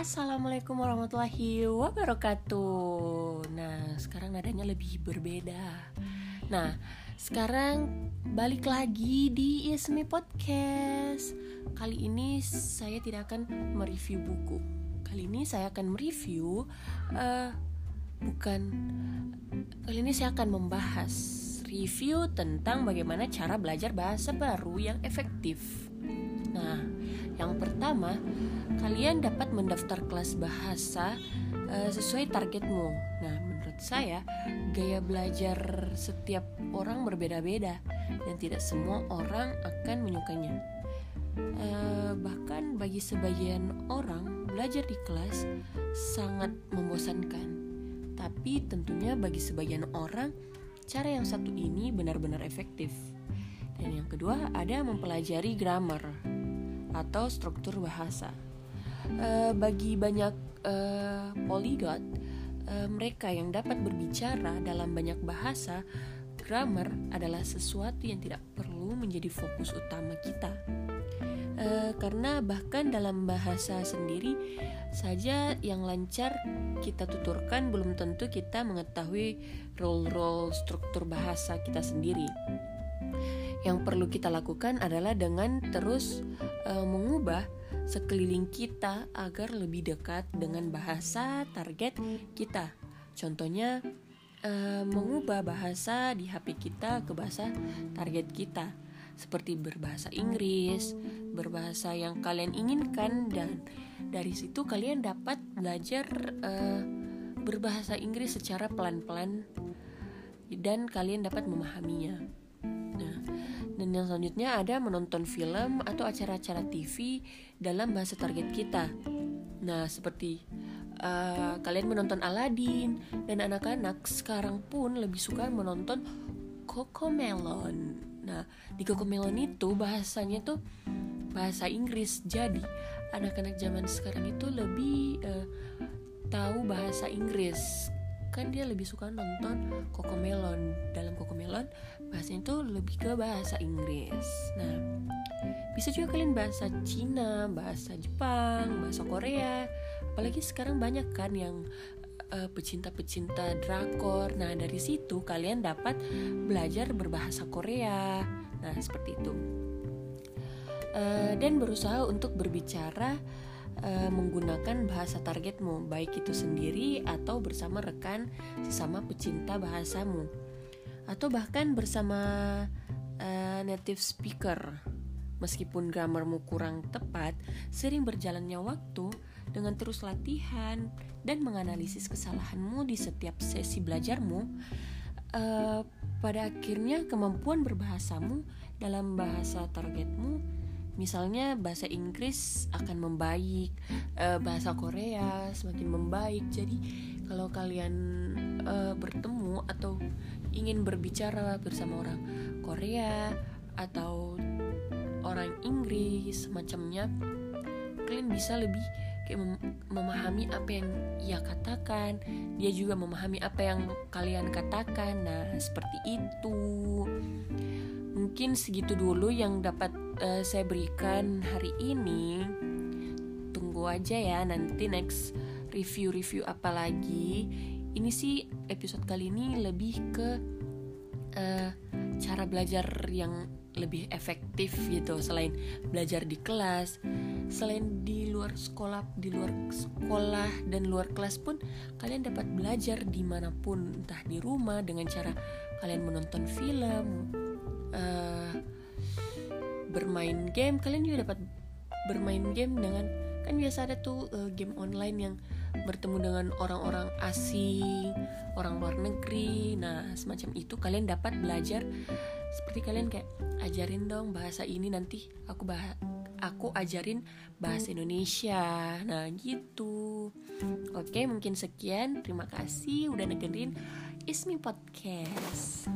Assalamualaikum warahmatullahi wabarakatuh. Nah, sekarang nadanya lebih berbeda. Nah, sekarang balik lagi di Ismi Podcast. Kali ini saya tidak akan mereview buku. Kali ini saya akan mereview uh, bukan kali ini saya akan membahas review tentang bagaimana cara belajar bahasa baru yang efektif. Nah, yang pertama, kalian dapat mendaftar kelas bahasa uh, sesuai targetmu. Nah, menurut saya, gaya belajar setiap orang berbeda-beda dan tidak semua orang akan menyukainya. Uh, bahkan bagi sebagian orang, belajar di kelas sangat membosankan. Tapi tentunya bagi sebagian orang, cara yang satu ini benar-benar efektif. Dan yang kedua ada mempelajari grammar atau struktur bahasa. E, bagi banyak e, e, mereka yang dapat berbicara dalam banyak bahasa, grammar adalah sesuatu yang tidak perlu menjadi fokus utama kita. E, karena bahkan dalam bahasa sendiri saja yang lancar kita tuturkan belum tentu kita mengetahui role-role struktur bahasa kita sendiri. Yang perlu kita lakukan adalah dengan terus uh, mengubah sekeliling kita agar lebih dekat dengan bahasa target kita. Contohnya uh, mengubah bahasa di HP kita ke bahasa target kita seperti berbahasa Inggris, berbahasa yang kalian inginkan dan dari situ kalian dapat belajar uh, berbahasa Inggris secara pelan-pelan dan kalian dapat memahaminya. Nah, dan yang selanjutnya ada menonton film atau acara-acara TV dalam bahasa target kita. Nah, seperti uh, kalian menonton Aladdin dan anak-anak sekarang pun lebih suka menonton Cocomelon. Nah, di Cocomelon itu bahasanya tuh bahasa Inggris. Jadi, anak-anak zaman sekarang itu lebih uh, tahu bahasa Inggris. Kan dia lebih suka nonton Cocomelon. Dalam Cocomelon, bahasanya itu lebih ke bahasa Inggris. Nah, bisa juga kalian bahasa Cina, bahasa Jepang, bahasa Korea. Apalagi sekarang banyak kan yang uh, pecinta-pecinta drakor. Nah, dari situ kalian dapat belajar berbahasa Korea. Nah, seperti itu. Uh, dan berusaha untuk berbicara uh, menggunakan bahasa targetmu, baik itu sendiri atau bersama rekan sesama pecinta bahasamu, atau bahkan bersama uh, native speaker. Meskipun grammarmu kurang tepat, sering berjalannya waktu dengan terus latihan dan menganalisis kesalahanmu di setiap sesi belajarmu, uh, pada akhirnya kemampuan berbahasamu dalam bahasa targetmu, misalnya bahasa Inggris akan membaik, uh, bahasa Korea semakin membaik. Jadi kalau kalian uh, bertemu atau ingin berbicara bersama orang Korea atau orang Inggris semacamnya kalian bisa lebih kayak mem memahami apa yang ia katakan. Dia juga memahami apa yang kalian katakan. Nah seperti itu. Mungkin segitu dulu yang dapat uh, saya berikan hari ini. Tunggu aja ya nanti next review-review apa lagi. Ini sih episode kali ini lebih ke uh, cara belajar yang lebih efektif gitu. Selain belajar di kelas selain di luar sekolah di luar sekolah dan luar kelas pun kalian dapat belajar di mana pun. Entah di rumah dengan cara kalian menonton film uh, bermain game kalian juga dapat bermain game dengan kan biasa ada tuh uh, game online yang bertemu dengan orang-orang asing, orang luar negeri. Nah, semacam itu kalian dapat belajar seperti kalian kayak ajarin dong bahasa ini nanti aku bah aku ajarin bahasa Indonesia. Nah, gitu. Oke, mungkin sekian. Terima kasih udah dengerin Ismi Podcast.